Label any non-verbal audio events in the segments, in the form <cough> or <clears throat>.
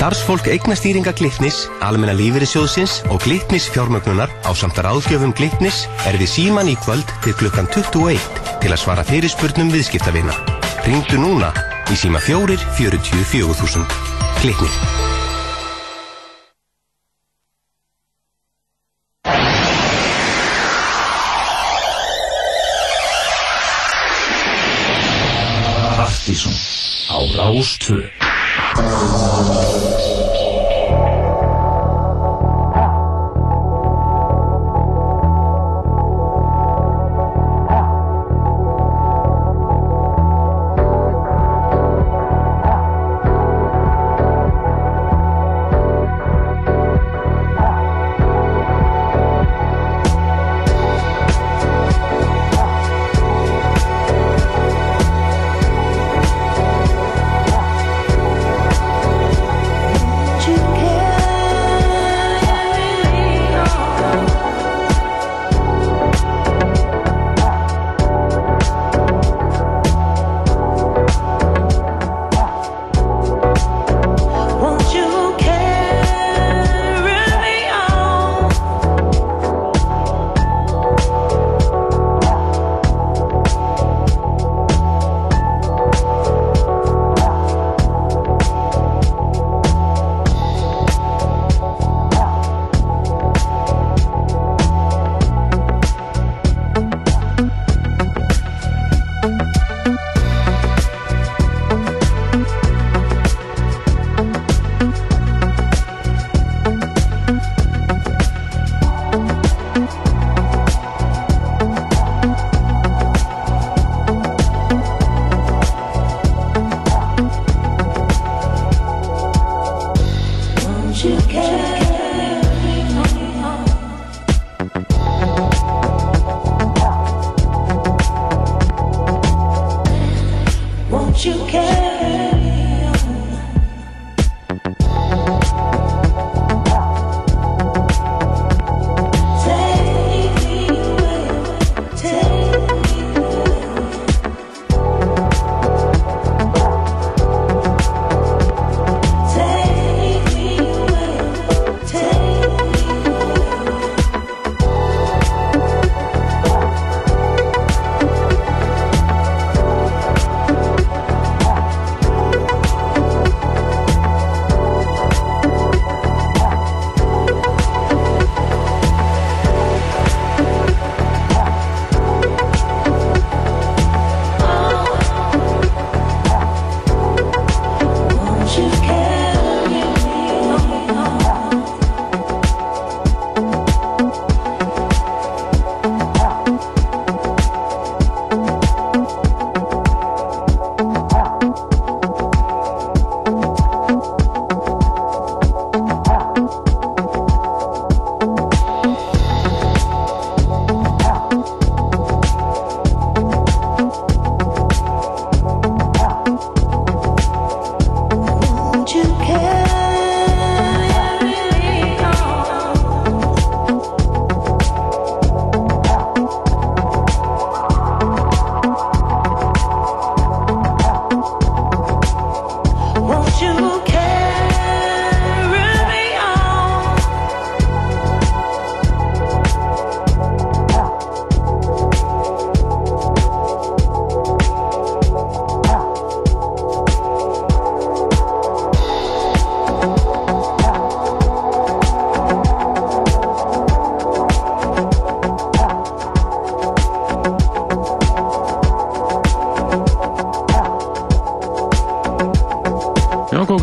Starfsfólk eignastýringa Glitnis, almenna lífeyrissjóðsins og Glitnis fjármögnunar á samt ráðgjöfum Glitnis er við síman í kvöld til klukkan 21 til að svara fyrirspurnum viðskiptavina. Ringdu núna í síma 4 44 000. Glitnir. Partíson á Rástvö Thank you.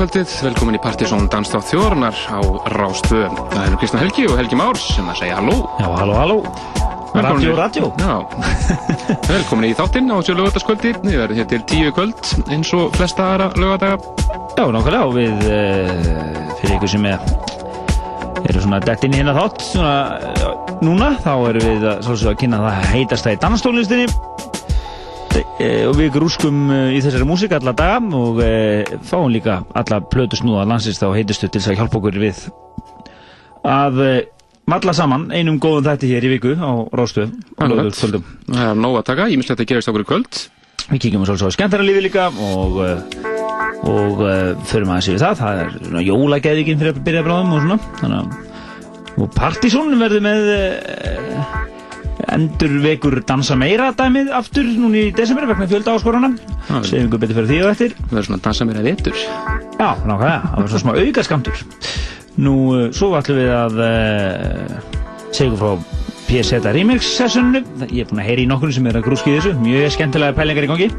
Kvöldið, velkomin í Partíson Danstátt þjóðurnar á Rástvö. Það er nú Kristján Helgi og Helgi Már sem að segja halló. Já, halló, halló. Velkomin Radio, radio. Já, <laughs> velkomin í þáttinn á þessu lögataskvöldi. Við verðum hér til tíu kvöld eins og flesta aðra lögadaga. Já, nákvæmlega og við uh, fyrir ykkur sem er, eru svona dett inn í hérna þátt svona, uh, núna, þá erum við að, að kynna það heitasta í danstónlistinni og við grúskum uh, í þessari músík alla daga og uh, fáum líka alla plötu snúða landsins þá heitustu til þess að hjálpa okkur við að malla saman einum góðum þætti hér í viku á Róstöð og Akkurat. lögðurskvöldum. Það er nóg að taka, ég mislegt að gerast okkur í kvöld. Við kíkjum svolítið á skemmtara lífi líka og og förum aðeins yfir það það er svona jólageðvikinn fyrir að byrja bráðum og svona þannig að og Partizón verður með endur vekur dansa meira dæmið aftur núna í desember vegna fjölda áskorana Já. segjum ykkur betur fyrir því og eftir Það er svona dansa mér að vetur. Já, nákvæmlega, það var svo smá auka skamtur Nú, uh, svo ætlum við að uh, segja ykkur frá PSZ Remix sessuninu Ég er búin að heyra í nokkur sem er að grúski þessu Mjög skemmtilega pælingar í gangi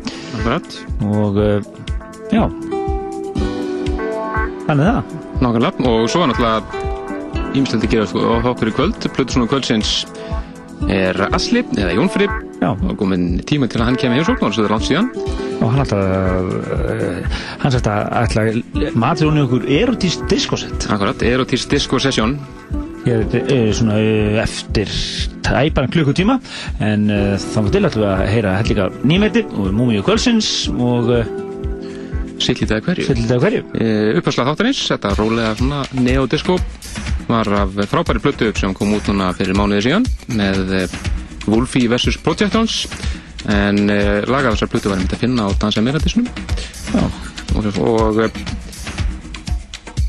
Akkurat. Og, uh, já Þannig það Nákvæmlega. Og svo er náttúrulega ímstildi gerast á okkur í kvöld. Plötu svona kvöldsins er Asli, eða Jónfrið. Já, Og komin tíma til að hann kemur heimsókn og það er langt síðan. og hann ætla að ætla að matriðunni okkur erotíst diskosett Akkurat, Erotis Disco Session. Ég er uh, svona uh, eftir tæpan klukkutíma en uh, þá til ætlum við að heyra hellinga nýmeti og múmi og kvölsins og Sýllitaði hverju. Af hverju? Uh, Uppfærslega þáttarins, þetta rólega svona neo-disco var af frábæri plötu sem kom út núna fyrir mánuði síðan með uh, Wolfie vs. Projectons en uh, lagað þessar plötu var einmitt að finna á Dansa Meradisnum Já, og, og uh,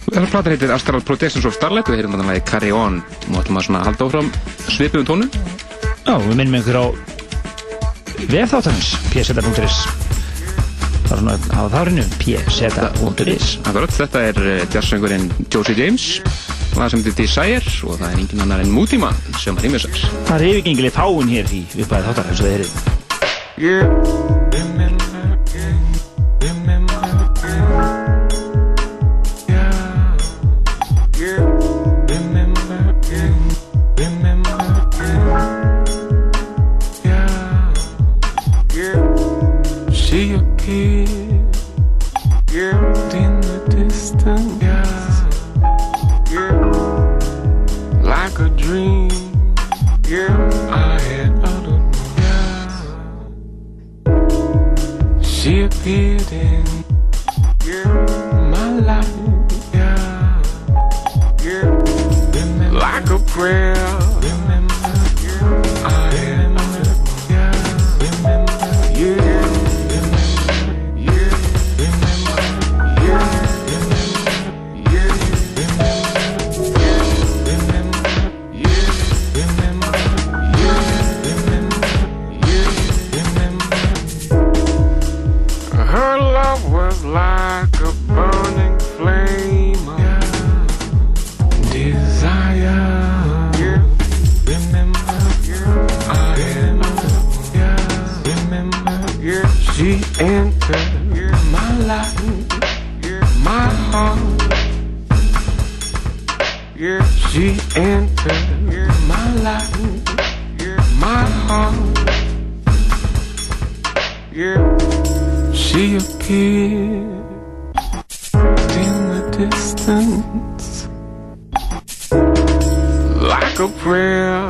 þessar platan heitir Astral Projections of Starlight og við heyrum að Carry On og ætlum að halda áfram svipum tónu já við minnum ykkur á vefþáttanins pseta.is Það er svona að hafa hreinu pseta.is Akkurat, þetta er uh, jazzsöngurinn Josie James það sem heitir Desire og það er engin annar en Man sem er ímessar Það er yfirgengileg fáin hér í uppæði þáttar eins og heyrið Yeah. She entered my life, my heart. She appeared in the distance like a prayer.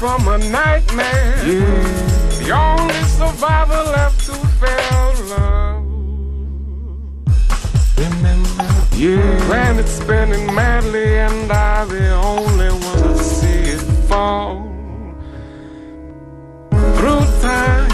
From a nightmare. The only survivor left who fell in love. Remember, yeah. Planet spinning madly, and I the only one to see it fall. Through time,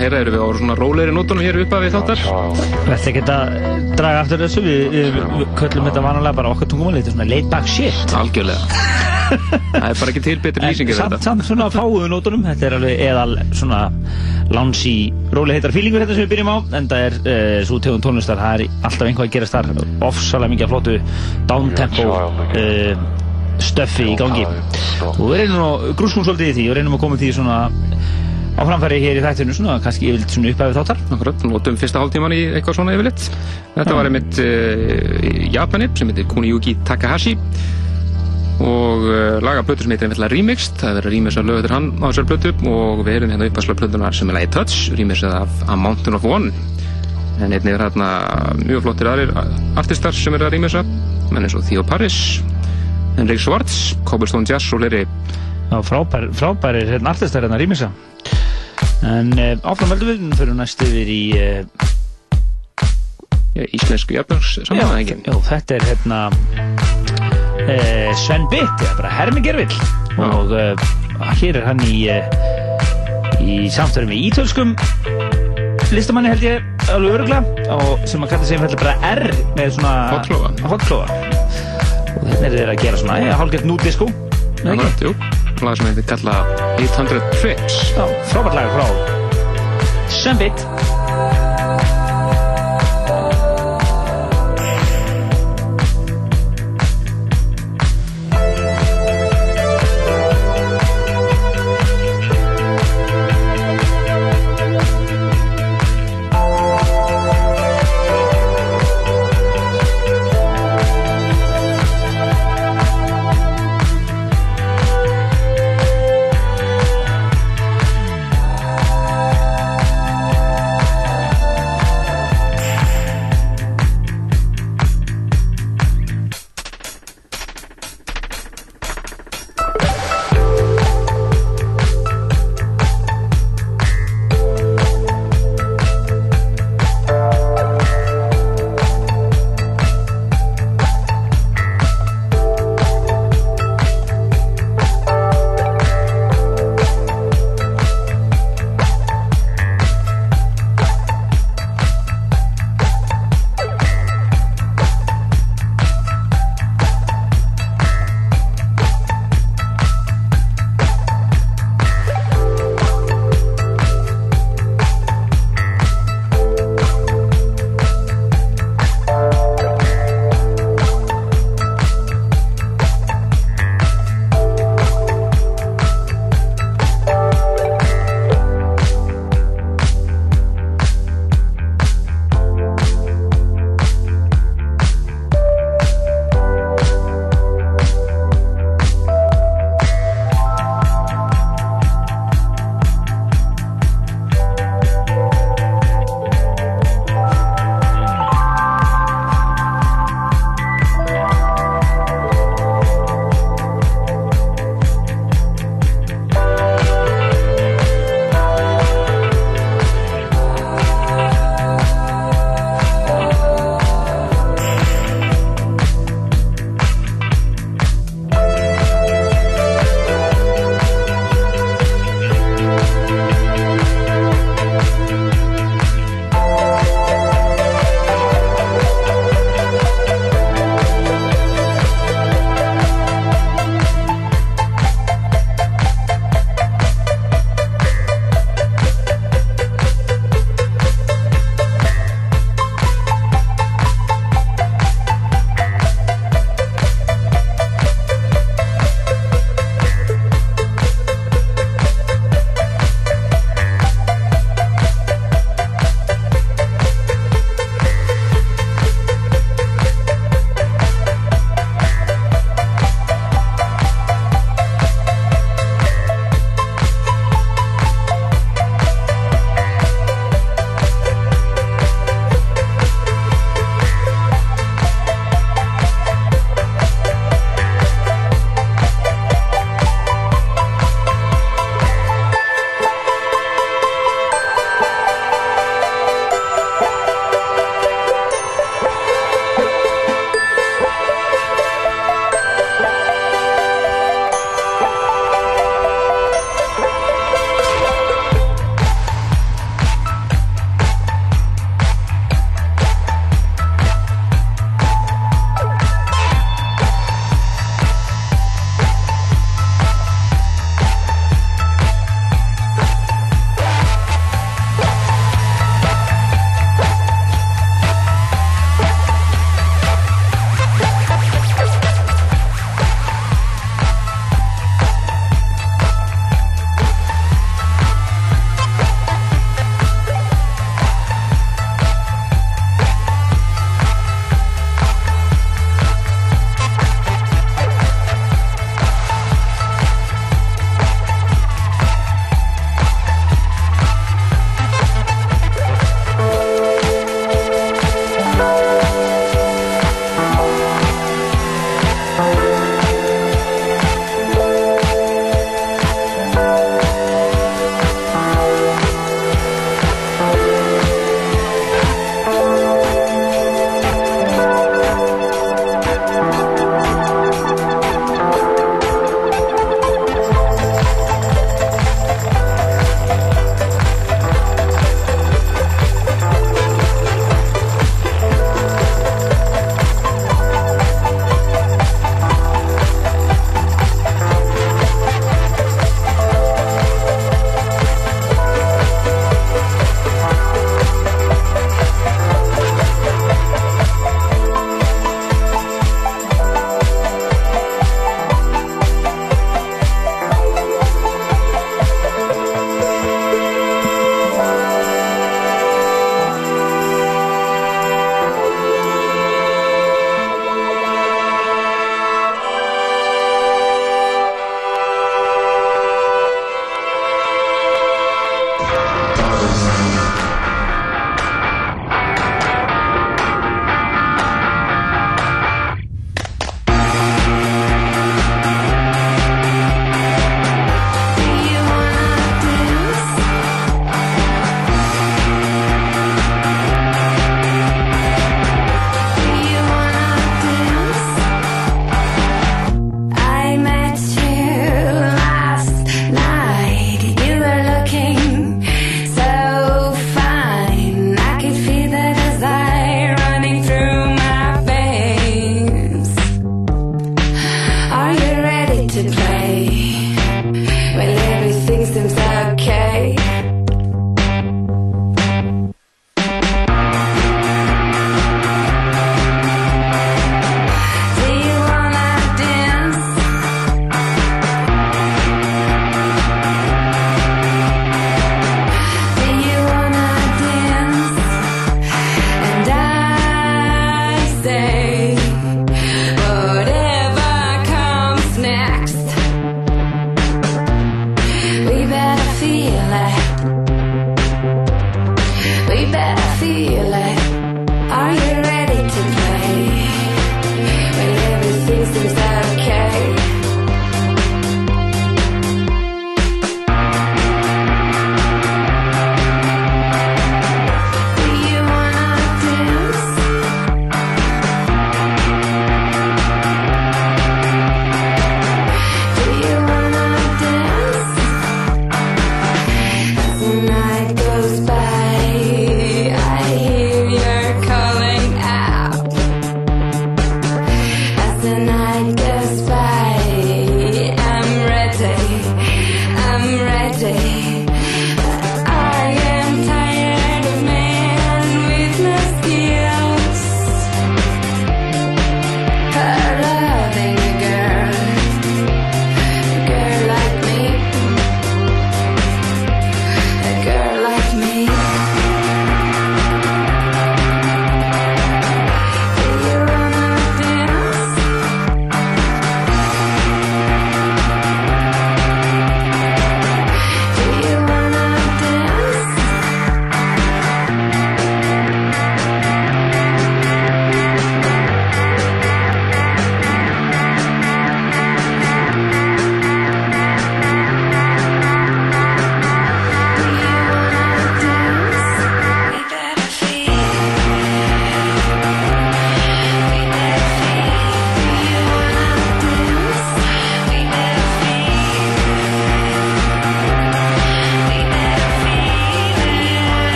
Menn heyra erum við á svona rólegri nótunum hér upp að við þáttar. Þetta er ekki að draga aftur þessu, við, við, við köllum þetta vanalega bara okkar tungumáli, þetta er svona laid back shit. Algjörlega. <laughs> Það er bara ekki til betri En lýsingi fyrir samt, þetta. samt svona fáuðu nótunum, þetta er alveg eðal svona loungy, róli heitar fílingur þetta sem við byrjum á, en það er uh, svo tegund tónlistar, það er alltaf einhvað að gerast þar, ofsalega mikið af flottu downtempo uh, stöffi í gangi. Og við reynum að grúskum svolítið í því og reynum að koma því svona á framfæri hér í þættinu svona, kannski yfirleitt svona upphæfið þáttar. Akkurat, notum fyrsta hálftíman í eitthvað svona yfirleitt. Þetta var einmitt uh, Japani sem heitir Kuniyuki Takahashi og uh, laga plötur sem heitir einfallega Remixed. Það er verið að remixa lög eftir hann á þessar plötu og við erum hérna uppasla plötunar sem er lagi Touch, remixað af A Mountain of One. En einnig er hérna mjög flottir aðrir artistar sem er að remixa, menn eins og Theo Paris, Henrik Schwartz, Cobblestone Jazz og fleiri. Já, frábær, frábærir hérna artistar hérna rýmisa. En uh, áfram veldum við, fyrir næst yfir í Já, íslensku jafnvægs saman, ekki? já, þetta er hérna uh, Sven Bitt, bara Hermi Gervill og uh, hér er hann í í samstöru með ítölskum listamanni held ég alveg öruglega og sem að kalla sig einfallega bara R með svona Hotklófa. hotklófa. og hérna er þeir að gera svona hálfgett nú disco eða ekki? Akkurat, jú. Lag sem heitir kalla 800 Trips. Frábært lag frá. Sven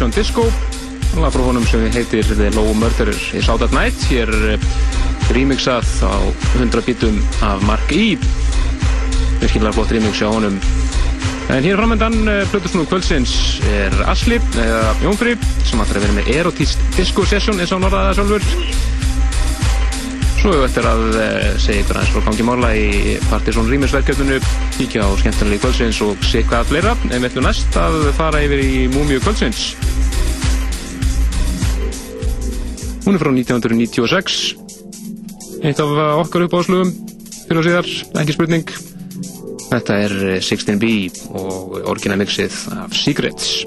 Motion Disco. Lag frá honum sem heitir The Low Murderer í Out at Night. Hér er remixað á 100 bítum af Mark E. Virkilega flott remix á honum. En hér framöndan Plutusnúð kvöldsins er Asli eða Jónfri sem ætlar að vera með erotist disco session eins og það sjálfur. Svo hefur eftir að eh, segja ykkur aðeins frá gangi mála í Partiðsson rýmisverkefninu, kíkja á skemmtunarlegi kvöldsins og sé hvað fleira. En við ætlum næst að fara yfir í Múmiu kvöldsins. Hún er frá 1996. Eitt af okkar uppáðslugum fyrir og síðar, ekki spurning. Þetta er eh, 16B og orginamixið af Secrets.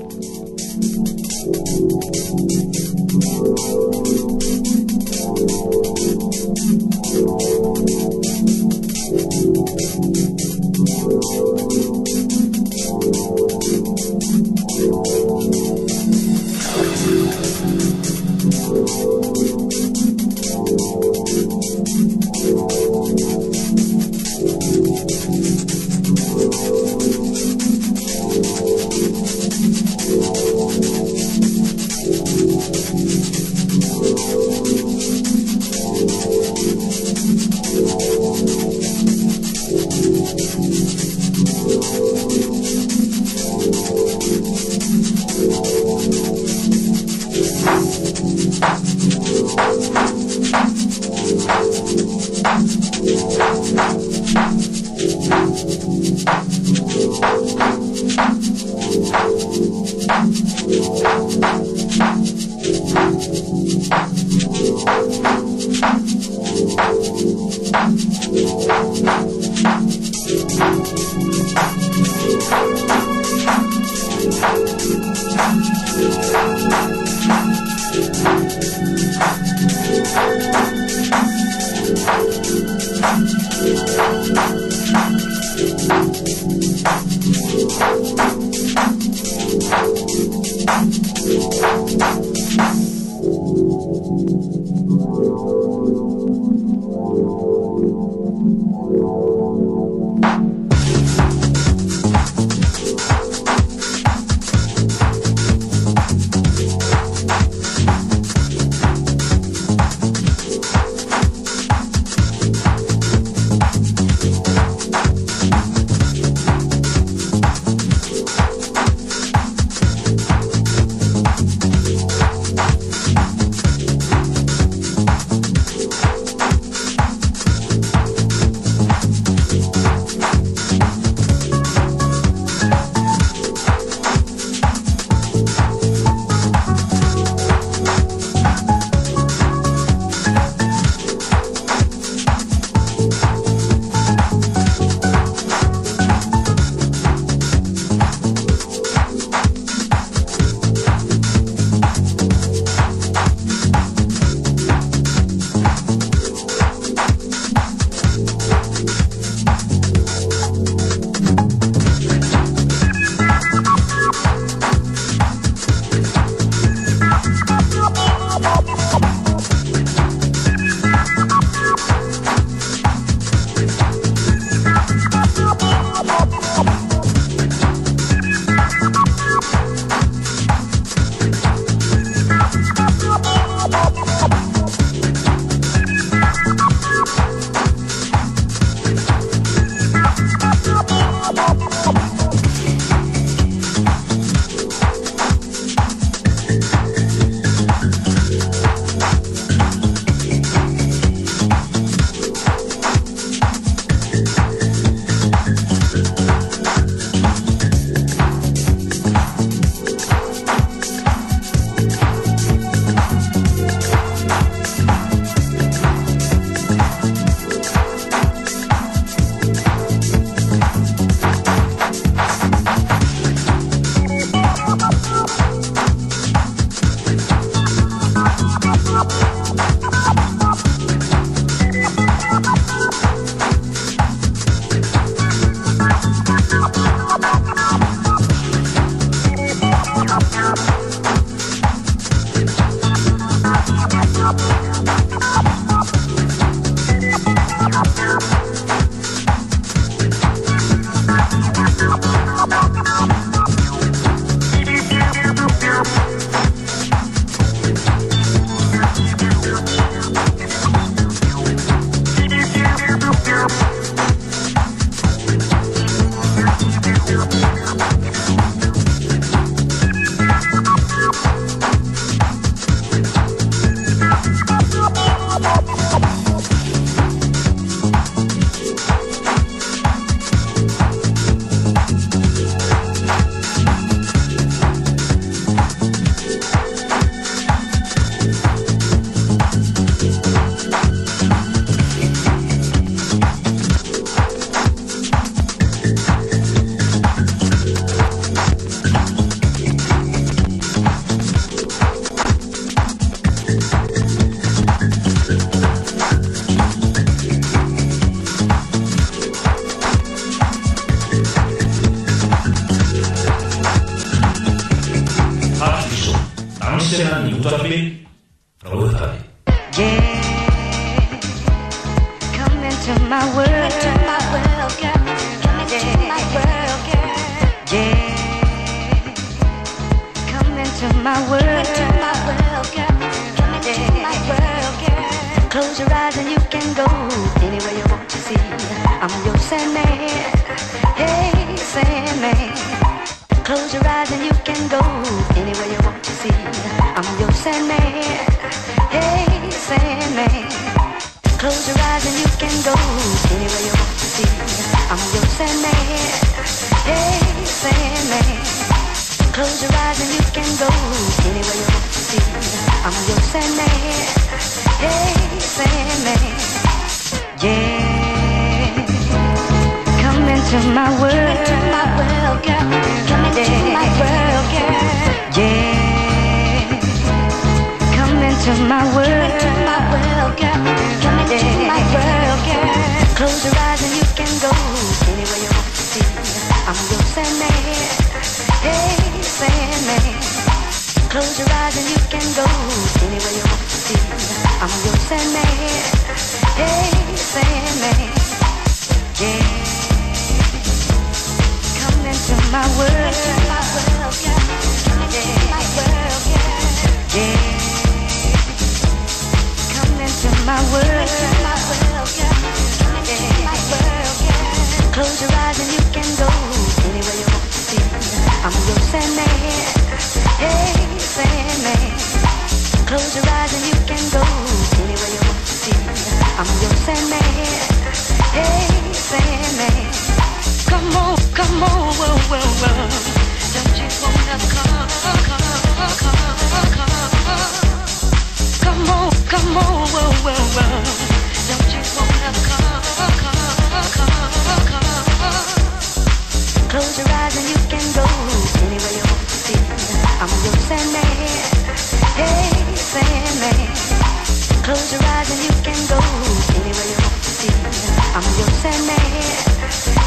I'm your Sandman.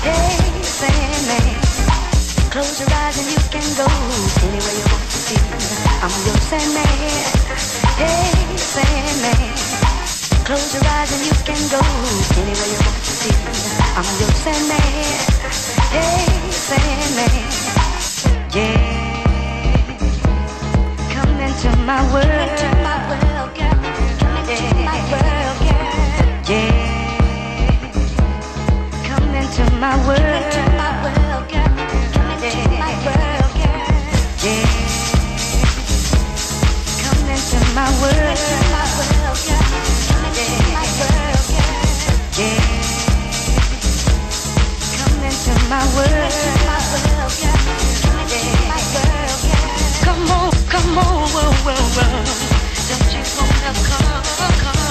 Hey, Sandman. Close your eyes and you can go anywhere you want to see. I'm your Sandman. Hey, Sandman. Close your eyes and you can go anywhere you want to see. I'm your Sandman. Hey, Sandman. Yeah. Come into my world, my world, my world. Come into my world, girl. Yeah. Come into my world. Come into my world, girl. Yeah. Come into my world. Come on, come on. Don't you wanna come, come, come,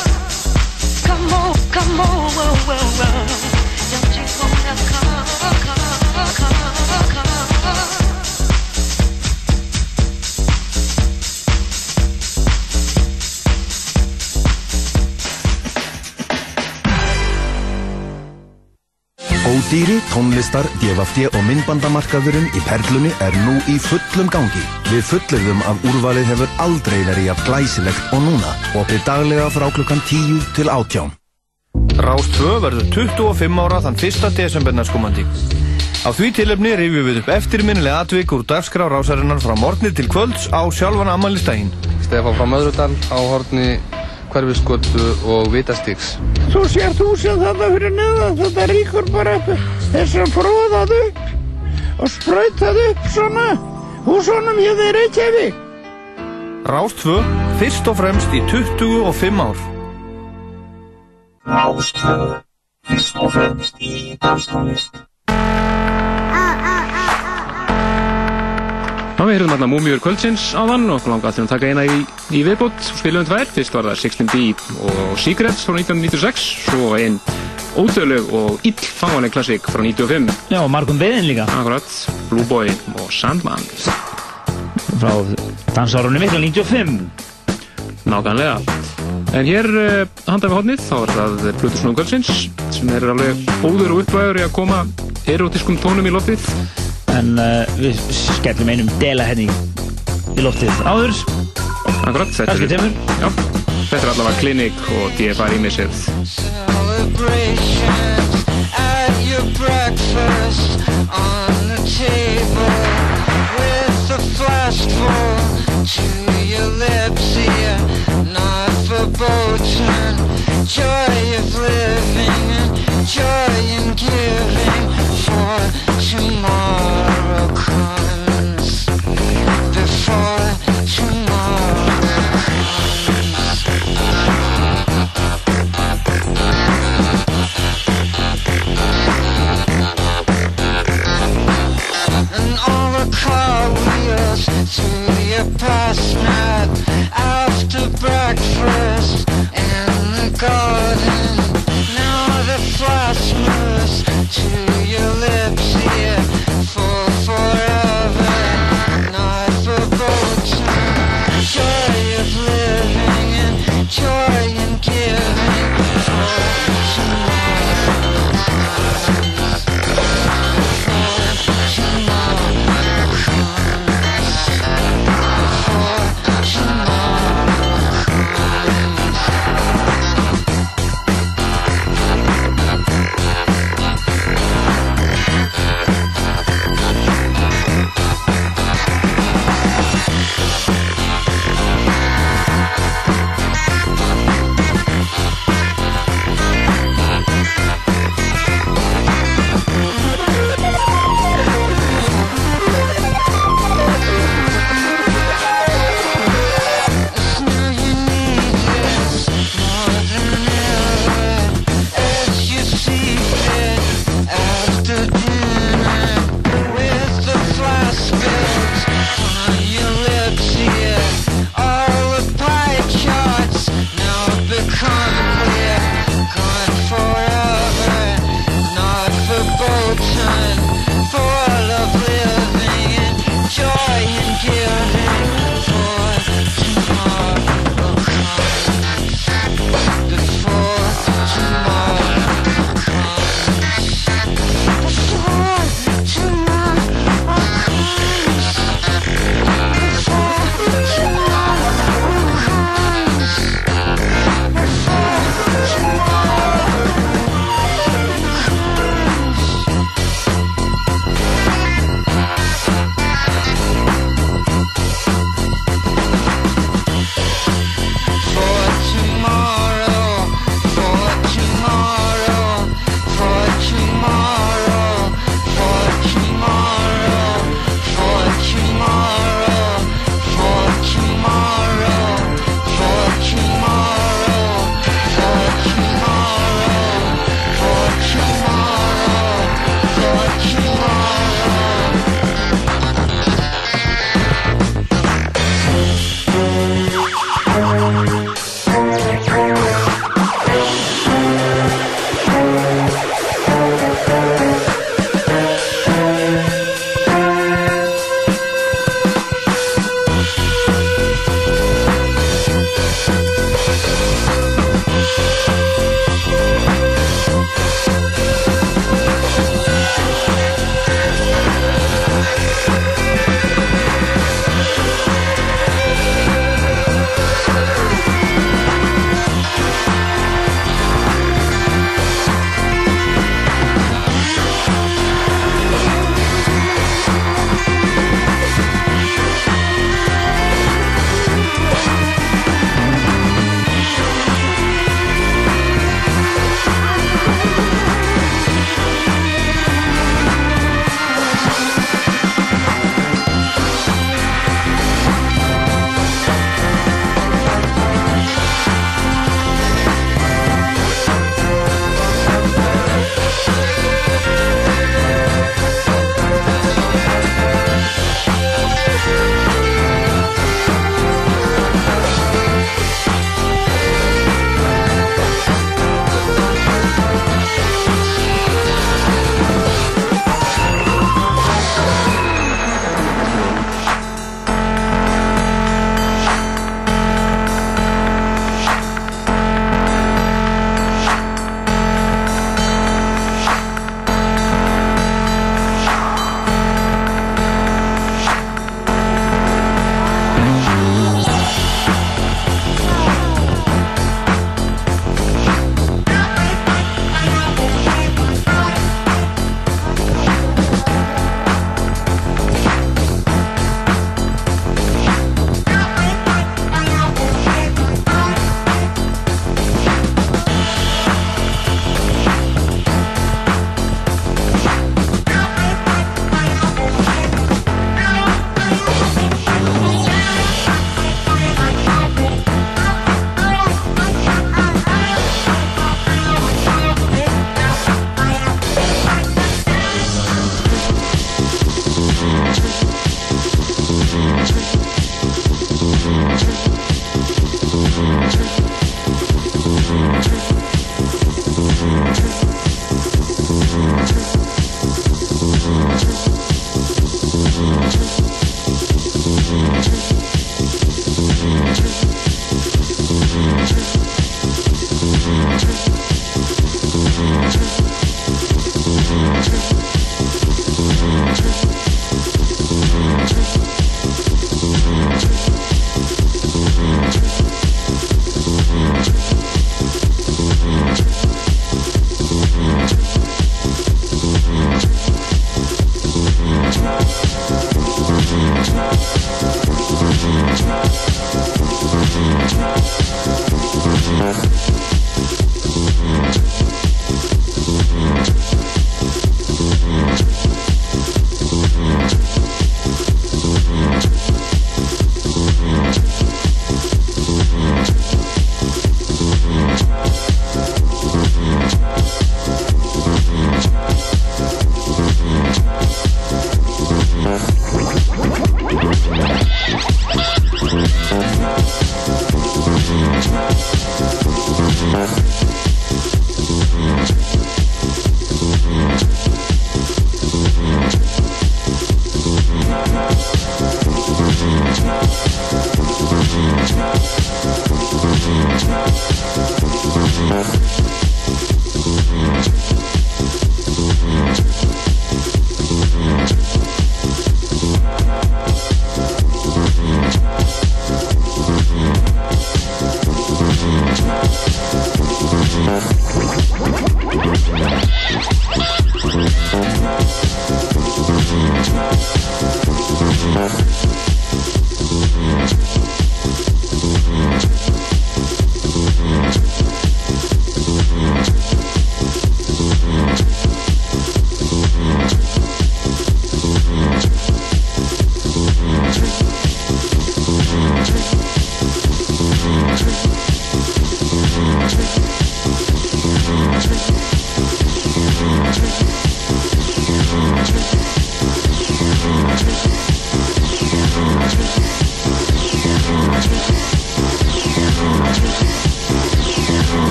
come? Ódýri, tónlistar, DFFD og myndbandamarkaðurinn í Perlunni er nú í fullum gangi. Við fullirðum að úrvalið hefur aldrei verið jafn glæsilegt og núna. Opið daglega frá klukkan 10 til 18. Rás 2 verður 25 ára þann 1. desember næstkomandi. Á því tilefni rifjum við upp eftirminnilega atvik úr dagskrá rásarinnar frá morgni til kvölds á sjálfan ammælistægin. Stefán frá Möðrudal á horni Hverfisgötu og Vitastíks. Svo sér þú sem þarna fyrir neðan, þetta ríkur bara þess að fróðað upp og sprautað upp svona húsunum hjá þeir Reykjavík. Rástvö, fyrst og fremst í 25 ár. Rástvö, fyrst og fremst í danstónlist. Já, við heyrðum hérna Múmiur kvöldsins á þann og langa allir að taka eina í, í viðbútt og spilum tvær. Fyrst var það 16D og Secrets frá 1996, svo einn ódöðleg og illfáanleg klassík frá 95. Já, og Margun Beðin líka. Akkurat, Blue Boy og Sandman. Frá dansárunni mikla 95. Nákvæmlega. En hér uh, handað við hodnið, þá er það Plutusnúðum kvöldsins sem er alveg óður og uppvæður í að koma erotískum tónum í loftið. En uh, við skellum einum dela henni í loftið áður. Akkurat, þetta tveimur. Já, þetta er allavega Clinic og DFA remixið. celebrations Joy of living and joy in giving For tomorrow comes. Before tomorrow comes. And all the car wheels to the past now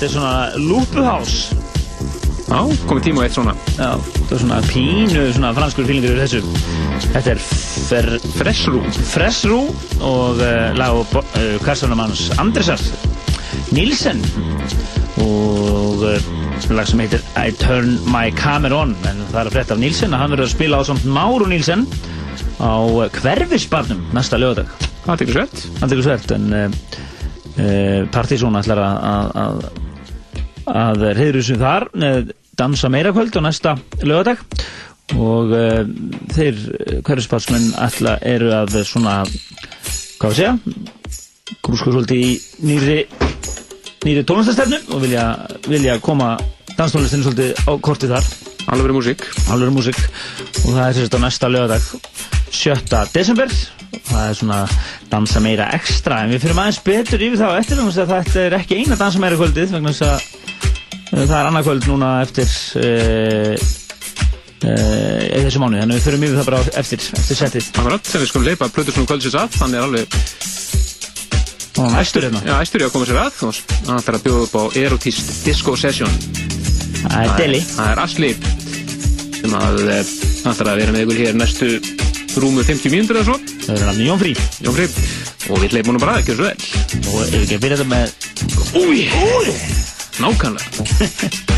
Þetta er svona lúpuhás Já, komið tíma á eitt svona. Já, þetta er svona pínu svona franskur fílingur yfir þessu. Þetta er fer, Fressrú Fressrú og uh, lag og uh, kastarnamanns Andresar Nilsen og uh, lag sem heitir I Turn My Camera On. En það er að frétta af Nilsen að hann verður að spila á samt Máru Nilsen á hverfisbarnum næsta lögadag Það tekur svert Það tekur svert en Partizón ætlar að að, að að reyður þessu þar dansa meira kvöld á næsta lögadag og uh, þeir hverjuspatsmenn ætla eru að svona hvað við segja grúsku svolítið í nýri nýri tónlistastefnu og vilja, vilja koma danstónlistinu svolítið á kortið þar. Alveg músík. Alveg músík. Og það er sérst á næsta lögadag 7. desember. Það er svona dansa meira ekstra en við fyrir aðeins betur yfir það á eftir þannig að þetta er ekki eina dansa meira kvöldið vegna þess að það er annað kvöld núna eftir uh, í þessu mánu þannig að við þurfum yfir það bara eftir, eftir setið. Akkurat, sem við skulum leipa plötur svona kvöldsins að Hann er alveg og hann æstur hérna. Já, æstur í að koma sér að og hann ætlar að bjóða upp á Erotist Disco Session. Það er Deli. Það er Asli sem að eh, ætlar að vera með ykkur hér næstu rúmu 50 mínútur eða svo. Það er nafni Jón Frí Jón Frí og við leipum nú bara ekki svo vel. Og ef ekki að byrja þetta með Úi, úi Nákvæmlega <laughs>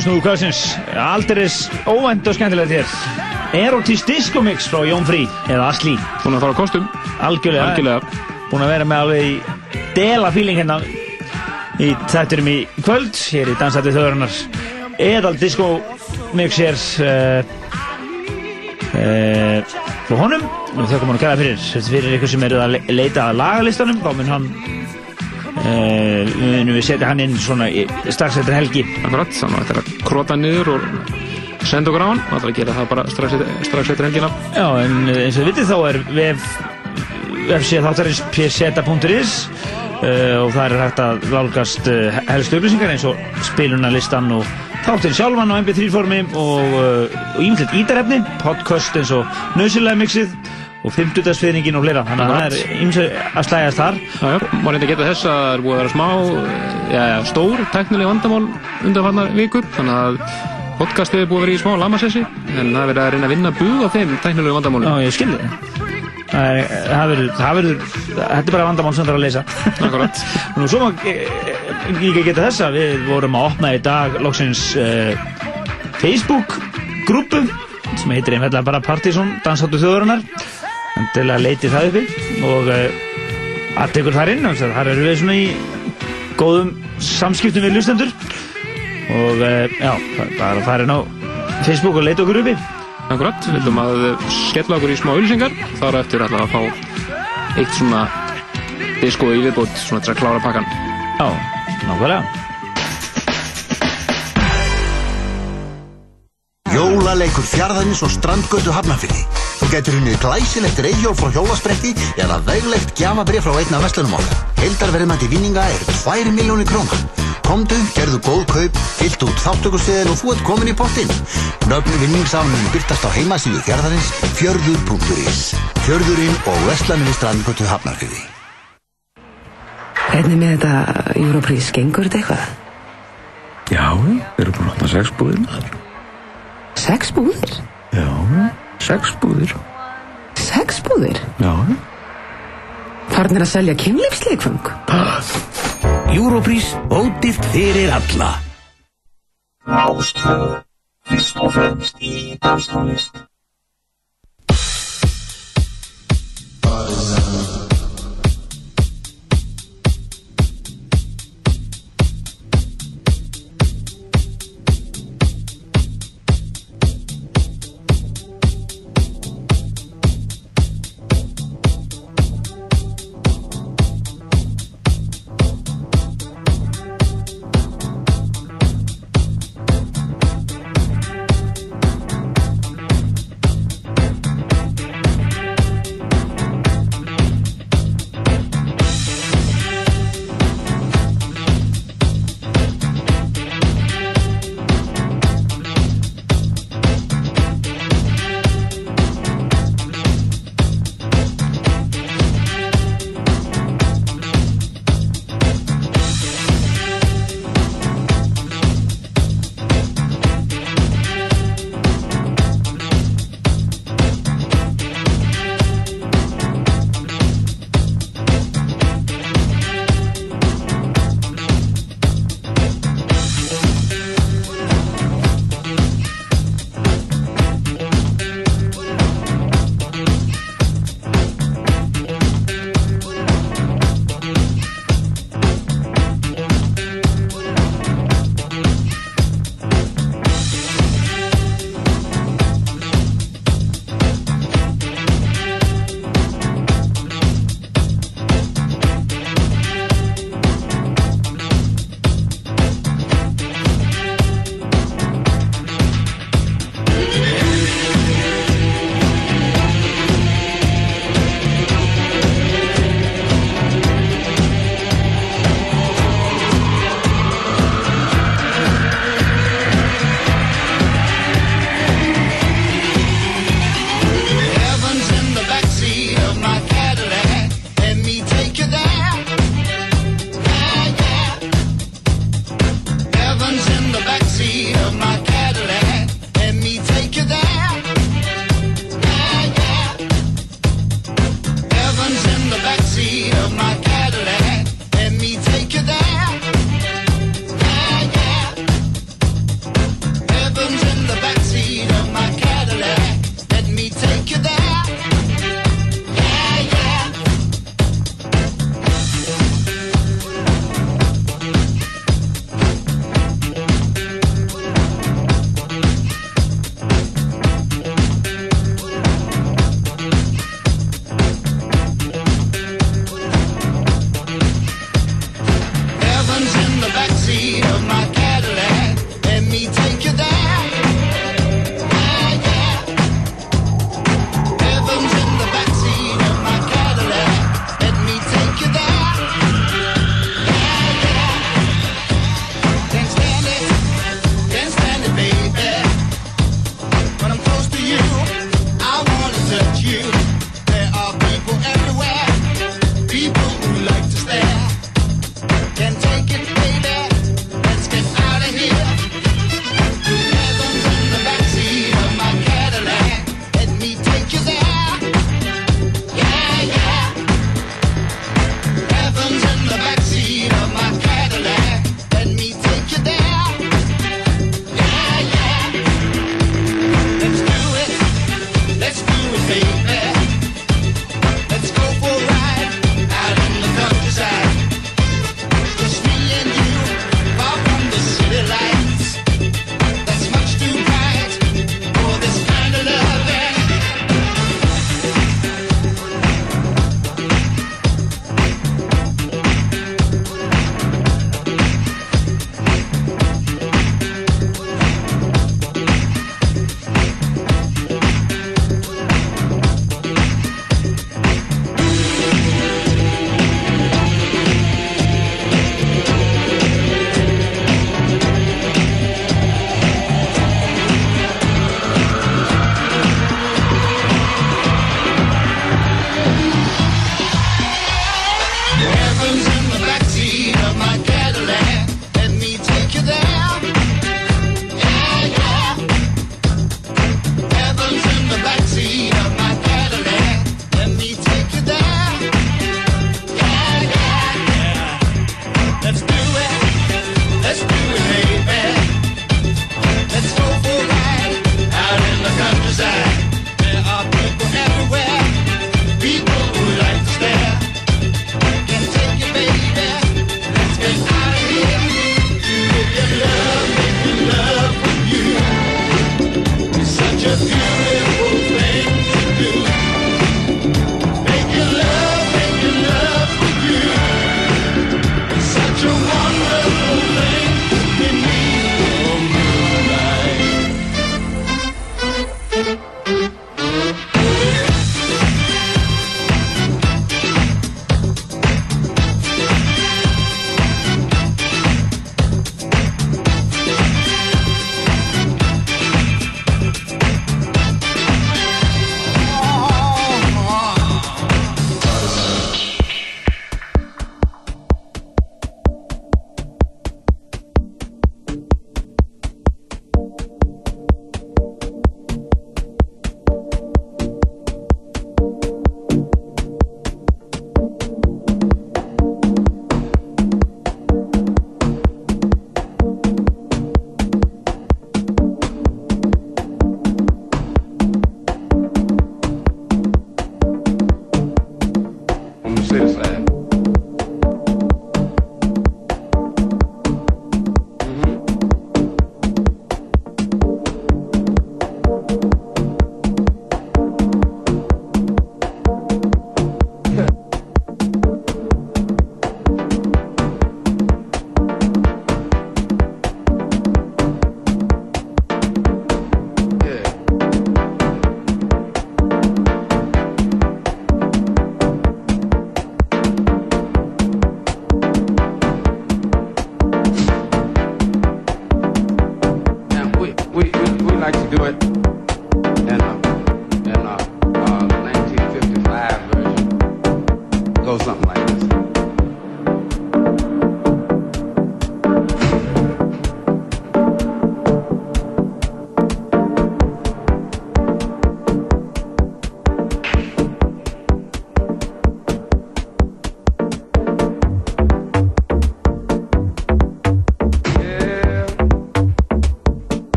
Plötu Snúðu Kvölsins Aldeiris óvænt og skemmtilegt hér. Erotis Disco Mix frá Jón Frí eða Asli Búin að fara á kostum. Algjörlega, Algjörlega. Búin að vera með alveg í dela fíling hérna í þætturum í kvöld hér í Dansætti þjóðarinnar. Edal Disco Mix hér uh, uh, frá honum. Og þökkum hann að kæða fyrir. Fyrir ykkur sem eru að le- leita að lagalistanum þá mun hann munum við setja hann inn svona strax eftir helgi. Akkurat, þannig að þetta er að krota niður og senda okkur á hann. Það er að gera það bara strax, strax eftir helgina. Já, en uh, eins og þið vitið þá er vef vefsíða þáttarins pseta.is uh, og það er hægt að lálgast uh, helstu upplýsingar eins og spilunarlistan og þáttin sjálfan á mp3 formi og ímyndilegt ítarefni, podcast eins og nöðsilega og 50-dagsfeyringin og fleira þannig að það er ímsið að slæðast þar. Reyndi að geta þess að það er búið að vera smá já, já, stór teknileg vandamál undanfarnar vikur þannig að podcastið er búið að vera í smá lamasessi en það er verið að reyna að vinna búð á þeim teknilegu vandamálum. Já, ég skilði það það verður, það verður þetta er bara vandamál sem það er að leysa. Akkurat. <laughs> Nú svo maður ekki geta þessa við vorum að opna í dag loksins uh, Facebook grúpu sem heitir einfallega bara Partizón dansáttu þjóðurinnar til að leiti það uppi og uh, að tekur þar inn þannig að þar eru við svona í góðum samskiptum við lustendur og uh, já, bara fara inn á Facebook og leita okkur uppi. Akkurat, við viljum að skella okkur í smá auðlýsingar þar eftir ætla að fá eitt svona disko í viðbót svona til að klára pakkan Já, nákvæmlega. Jólaleikur fjarðarins og strandgötu hafnafyrði. Þú getur unnið glæsilegt reyðjól frá hjólaspretti eða veglegt gjafabrið frá einna vestlunum okkar. Heildarverðmætti vinninga er 2 miljónir króna. Komdu, gerðu góð kaup, fyllt út þáttökustiðin og þú ert komin í pottinn. Nöfnu vinningsafnum byrtast á heimasíðu fjarðarins fjörður.is. Fjörðurinn og vestlanir í strandgötu hafnafyrði. Hvernig með þetta Europrís, gengur þetta eitthvað? Já, við erum búin að opna sex búðir maður. Sex búðir? Já, sex búðir. Sex búðir? Já. Farnir að selja kynlífsleikfang? Europrís, ódýrt fyrir alla. Rástvö, fyrst og fremst í danstónlist.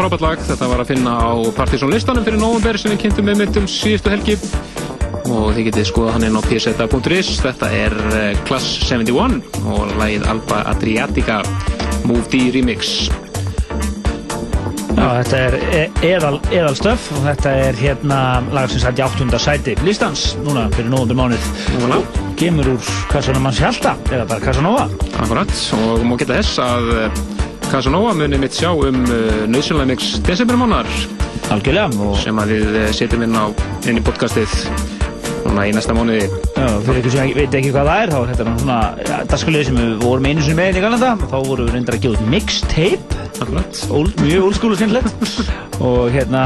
Frábært lag, þetta var að finna á Partiðsson listanum fyrir november sem við kynntum með mitt um síðustu helgi. Og þið getið skoða hann inn á pseta.is þetta er eh, Class 71 og lagið Alba Adriatica Move D Remix. Já, þetta er e- eðal, eðal stöf og þetta er hérna lag sem sætti áttunda sæti listans núna fyrir nógundur mánuð. Núna. Gemur úr Casanova manns hjalta eða bara Casanova Akkurat, og má geta þess að eh, Casanova muni mitt sjá um uh, nöðsynlega mix desembermánar Algjörlega sem að við eh, setjum inn á inn í podcastið núna í næsta mánuði. Já, fyrir ykkur sem veit ekki hvað það er þá er þetta svona ja, dagskalið sem við vorum einu sinni með í Galanda þá vorum við reyndar að gefa út mixtape. Old, Mjög old school <laughs> og hérna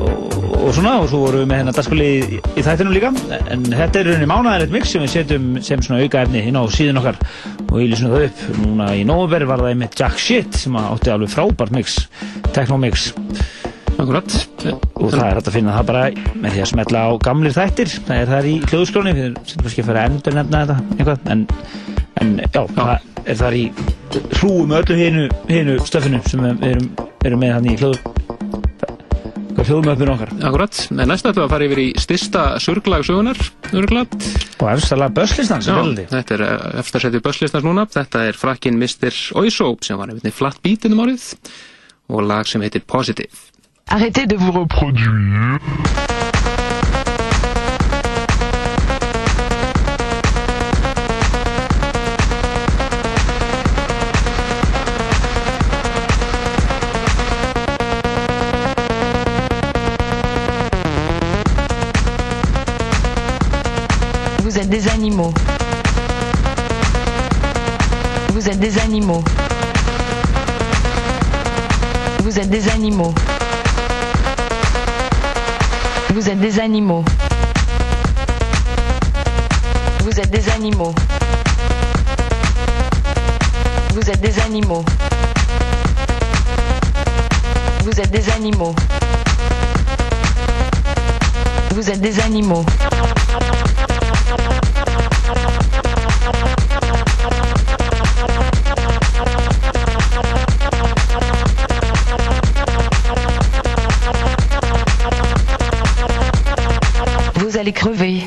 og, og svona og svo vorum við með hérna dagskalið í, í þættinum líka. En þetta er rauninni mánaðarlegt mix sem við setjum sem svona auka efni inn á síðun okkar og ég það upp. Núna í november var það með Jack Shit sem átti alveg frábært mix techno mix Akkurat. Og það er hægt að finna það bara með því að smetla á gamlir þættir. Það er það í hljóðskróni við sem kannski að fara endur nefna þetta eitthvað. En, en já, það er það í hrúum öllu hinu, hinu stöfinu sem við erum, erum með hann í hljóð hljóðmöppun okkar. Akkurat, en næst ætlum við að fara yfir í styrsta surglag Og eftirstæðilega börslistans er veldi. Þetta er eh, eftirstæðið börslistans núna. Þetta er frakkin Mr. Oysop sem var einhvern veginn flatt bítinn um árið og lag sem heitir Positive. Arrêtez de vous reproduire. Vous êtes des animaux. Vous êtes des animaux. Vous êtes des animaux. Vous êtes des animaux. Vous êtes des animaux. Vous êtes des animaux. Vous êtes des animaux. Vous êtes des animaux. allait crever.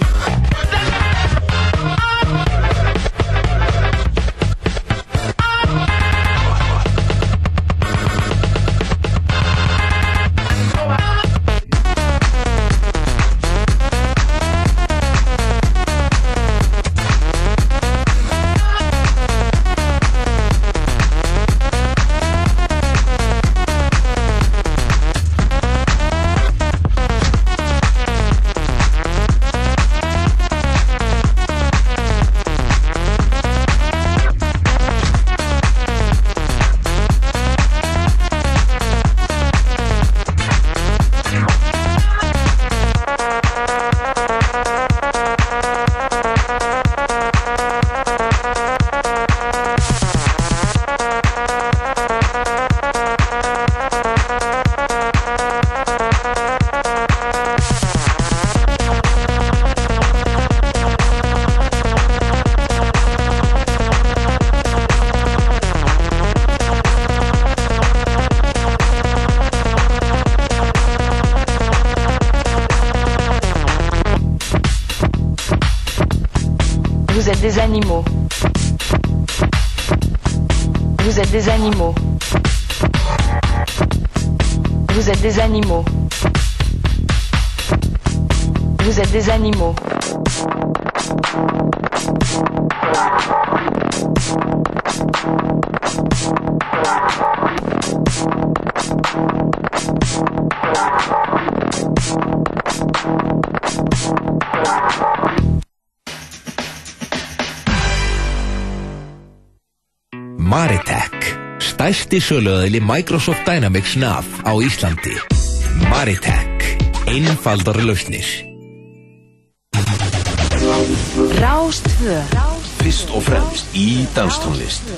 Animaux. Vous êtes des animaux. Maritech, stærsti söluðili Microsoft Dynamics NAV á Íslandi. Maritech, einfaldari lausnir. Rástvö Fyrst og fremst í danstónlist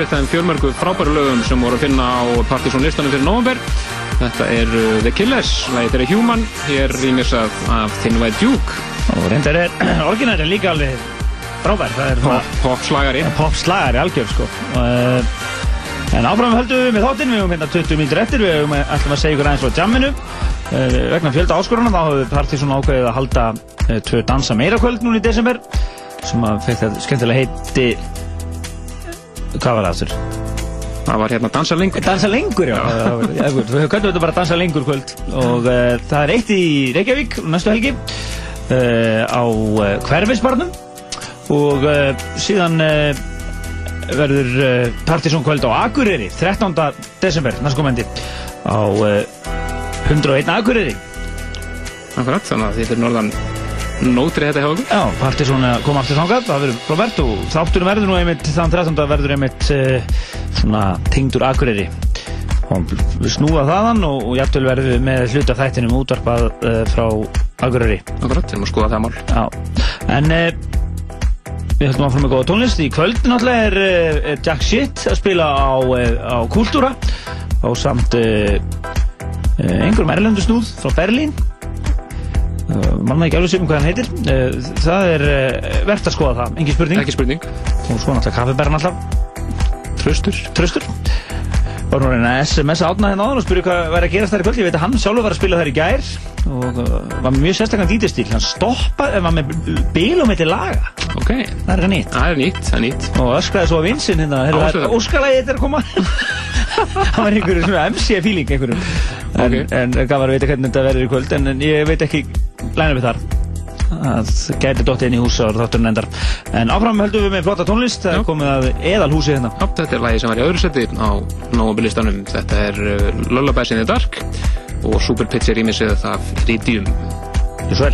eitt af þeim fjölmörgu frábæru lögum sem voru að finna á Partisan listanum fyrir november. Þetta er uh, The Killers, lagið þeirra Human, hér rýmisað af Thin White Duke. Og reyndar er <clears throat> orginæri líka alveg frábær. Það er Pop, pop slagari. Pop slagari algjör sko. Uh, en áfram höldum við með þáttinn, við höfum hérna 20 mínútur eftir, við höfum ætlum að segja ykkur aðeins frá jamminu. Uh, vegna fjölda áskoruna þá höfum Partisan ákveðið að halda uh, tvö dansa meira kvöld núna í desember sem að fekk þetta skemmtilega heiti hvað var það aftur? Það var hérna Dansa lengur. Dansa lengur, já, já, já, Við höfum þetta bara Dansa lengur kvöld. Og uh, það er eitt í Reykjavík næstu helgi uh, á uh, Hverfisbarnum. Og uh, síðan verður uh, Partiðsson kvöld á Akureyri 13. desember næstkomandi á uh, 101 Akureyri. Akkurat, þannig að þið fyrir norðan nótri þetta hjá okkur. Já, Partiðsson kom aftur þangað, það verður Robert og þáttunum verður nú einmitt þann 13. verður einmitt uh, svona tengdur Akureyri. Og við snúa þaðan og, og jafnvel verður við með hluta þættinum útvarpað uh, frá Akureyri. Akkurat, erum að skoða það mál. Já, en uh, við höldum áfram með góða tónlist. Í kvöld náttúrulega er, er Jack Shit að spila á, á Kultúra. Og samt uh, einhverjum erlendu snúð frá Berlín manna ekki alveg sem hvað hann heitir. Uh, það er uh, verðt að skoða það, engin spurning. Spurning. Og svo náttúrulega kaffebern alltaf. Tröstur Tröstur var nú reyna að SMS-a átna hérna og spyrja hvað væri að gerast þær í kvöld. Ég veit að hann sjálfur var að spila þær í gær og var mjög sérstaklega dítistíl hann stoppaði, var með bíl og meiti laga. Ok. Það er nýtt. Það er nýtt, það er nýtt. Og öskraði svo að vinsinn hérna. Ástæða. óskalagi þetta er að koma. <laughs> Það var einhverju svona MC feeling einhverjum. En, Ok. en gaf að veit hvernig þetta verður í kvöld en, en ég veit ekki læna við þar. Það gæti dottið inn í hús á þátturinn endar. En áfram höldum við með flotta tónlist. Það er komið að eðalhúsi hérna. Já, þetta er lagi sem var í öðru seti á Nóabilistanum. Þetta er uh, Lullabies in the Dark og Super Pitch er ímissið af Iridium. Svo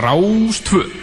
Rástvö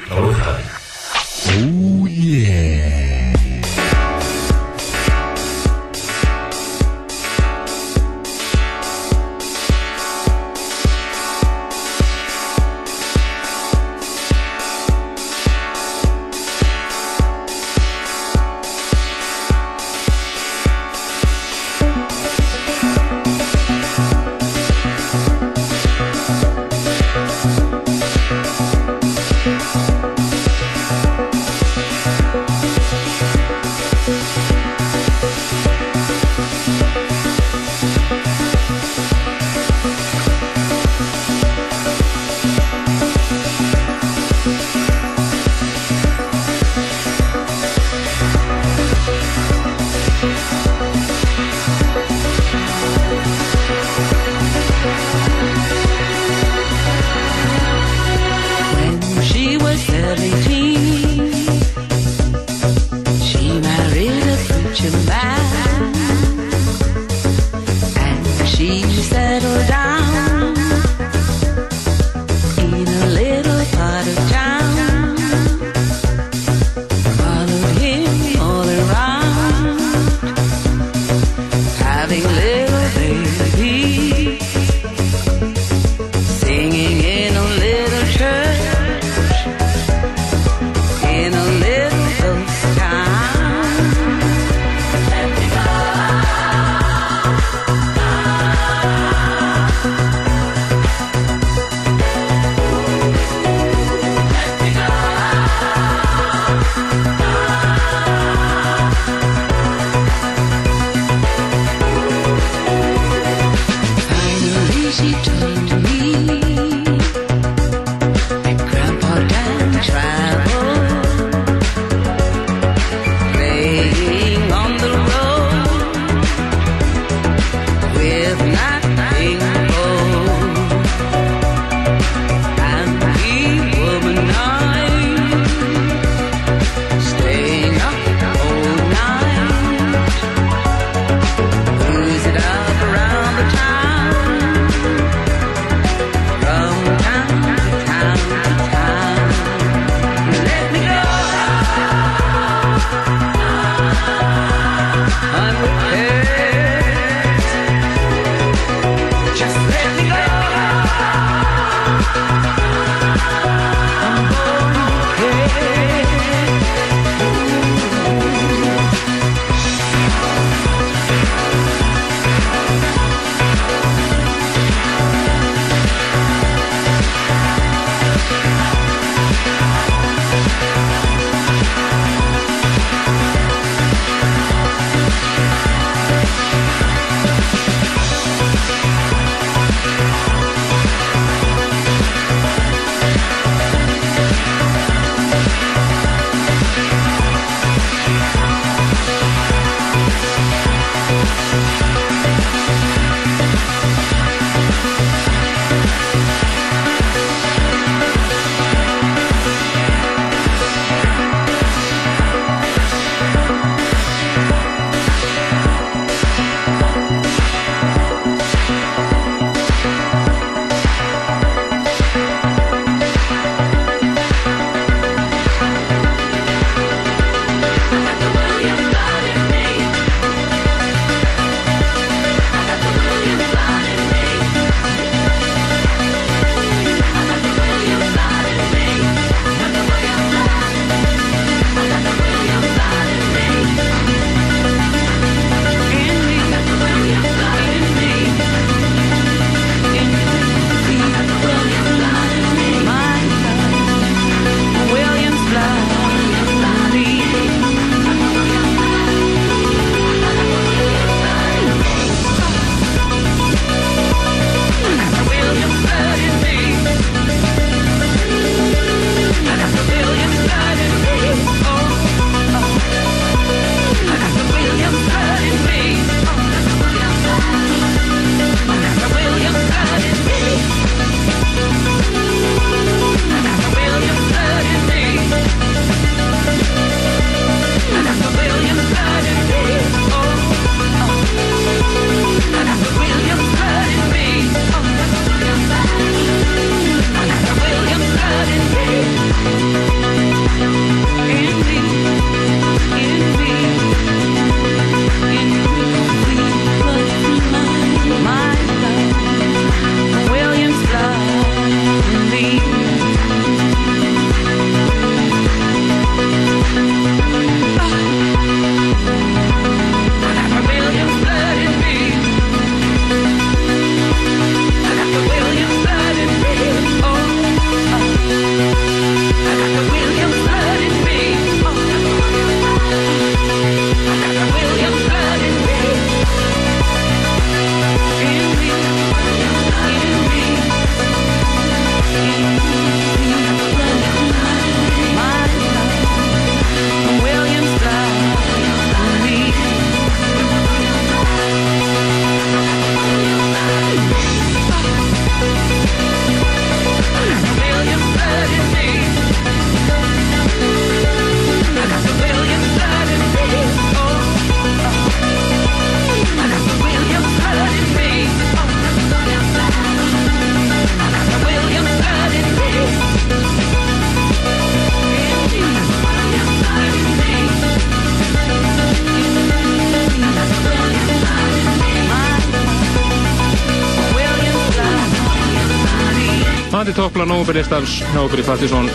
Tandi toppla Nóbelistans, Nóbeli Pattisson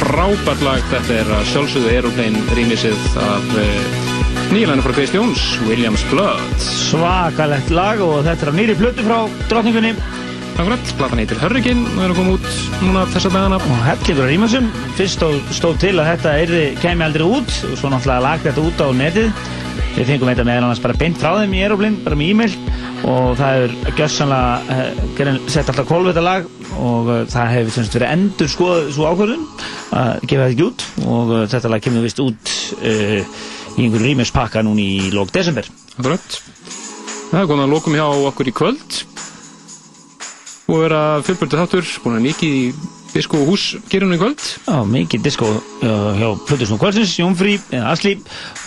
frábært lag, þetta er að sjálfsögðu Aeroplane rýmisið af uh, nýjalæna frá Chris Jones, Williams Blood. Svakalegt lag og þetta er á nýri plötu frá drottningunni. Akkurat, platan heitir Hurricane og er að koma út núna þessa dagana. Og hellir fyrir rýmasum fyrst stóð, stóð til að þetta erði, kemi aldrei út og svo náttúrulega lag þetta út á netið. Við fengum þetta meðal annars bara beint frá þeim í Aeroplane, bara með e-mail. Og það er gjössanlega uh, sett alltaf kólf þetta lag og uh, það hefur semst verið endur skoð svo ákvörðun að gefa þetta ekki út. Og uh, þetta lag kemur vist út uh, í einhverju rýmispakka núni í lók desember. Það er komið að lokum hjá okkur í kvöld. Og vera fjölbjörðu þáttur búin að mikið í disko húsgerunum í kvöld. Já, mikið disko uh, hjá Plutusnú Kvöldsins, Jónfrí, Asli.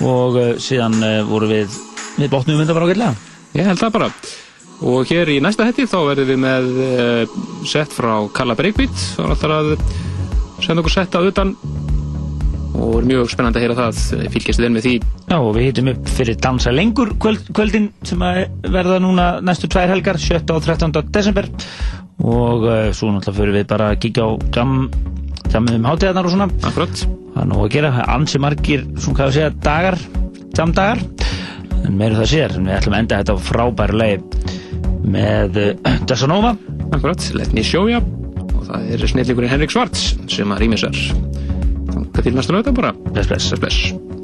Og uh, síðan voru við við bóttum við þetta bara ágætlega. Ég held það bara og hér í næsta hætti þá verðum við með uh, sett frá Kalla Breakbeat þá er alltaf að senda okkur sett að utan. Og er mjög spennandi að heyra það. Fylgjast þið með því. Já, og við hittum upp fyrir Dansa lengur kvöld, kvöldin sem verða núna næstu tvær helgar, 7. og 13. desember. Og uh, svo náttúrulega fyrir við bara að kíkja á jam, jam um hátíðarnar og svona. Akkurat Það er nú að gera, ansi margir, svona hvað að segja, dagar, jamdagar. En meiru það sér, en við ætlum að enda þetta á frábæru leið með uh, Desanova Akkurat, Let Me Show Ya. Og það er snillingurinn Henrik Svarts sem að rýmisar Þannig til næsta lögða bara. Bless, bless. Bless, bless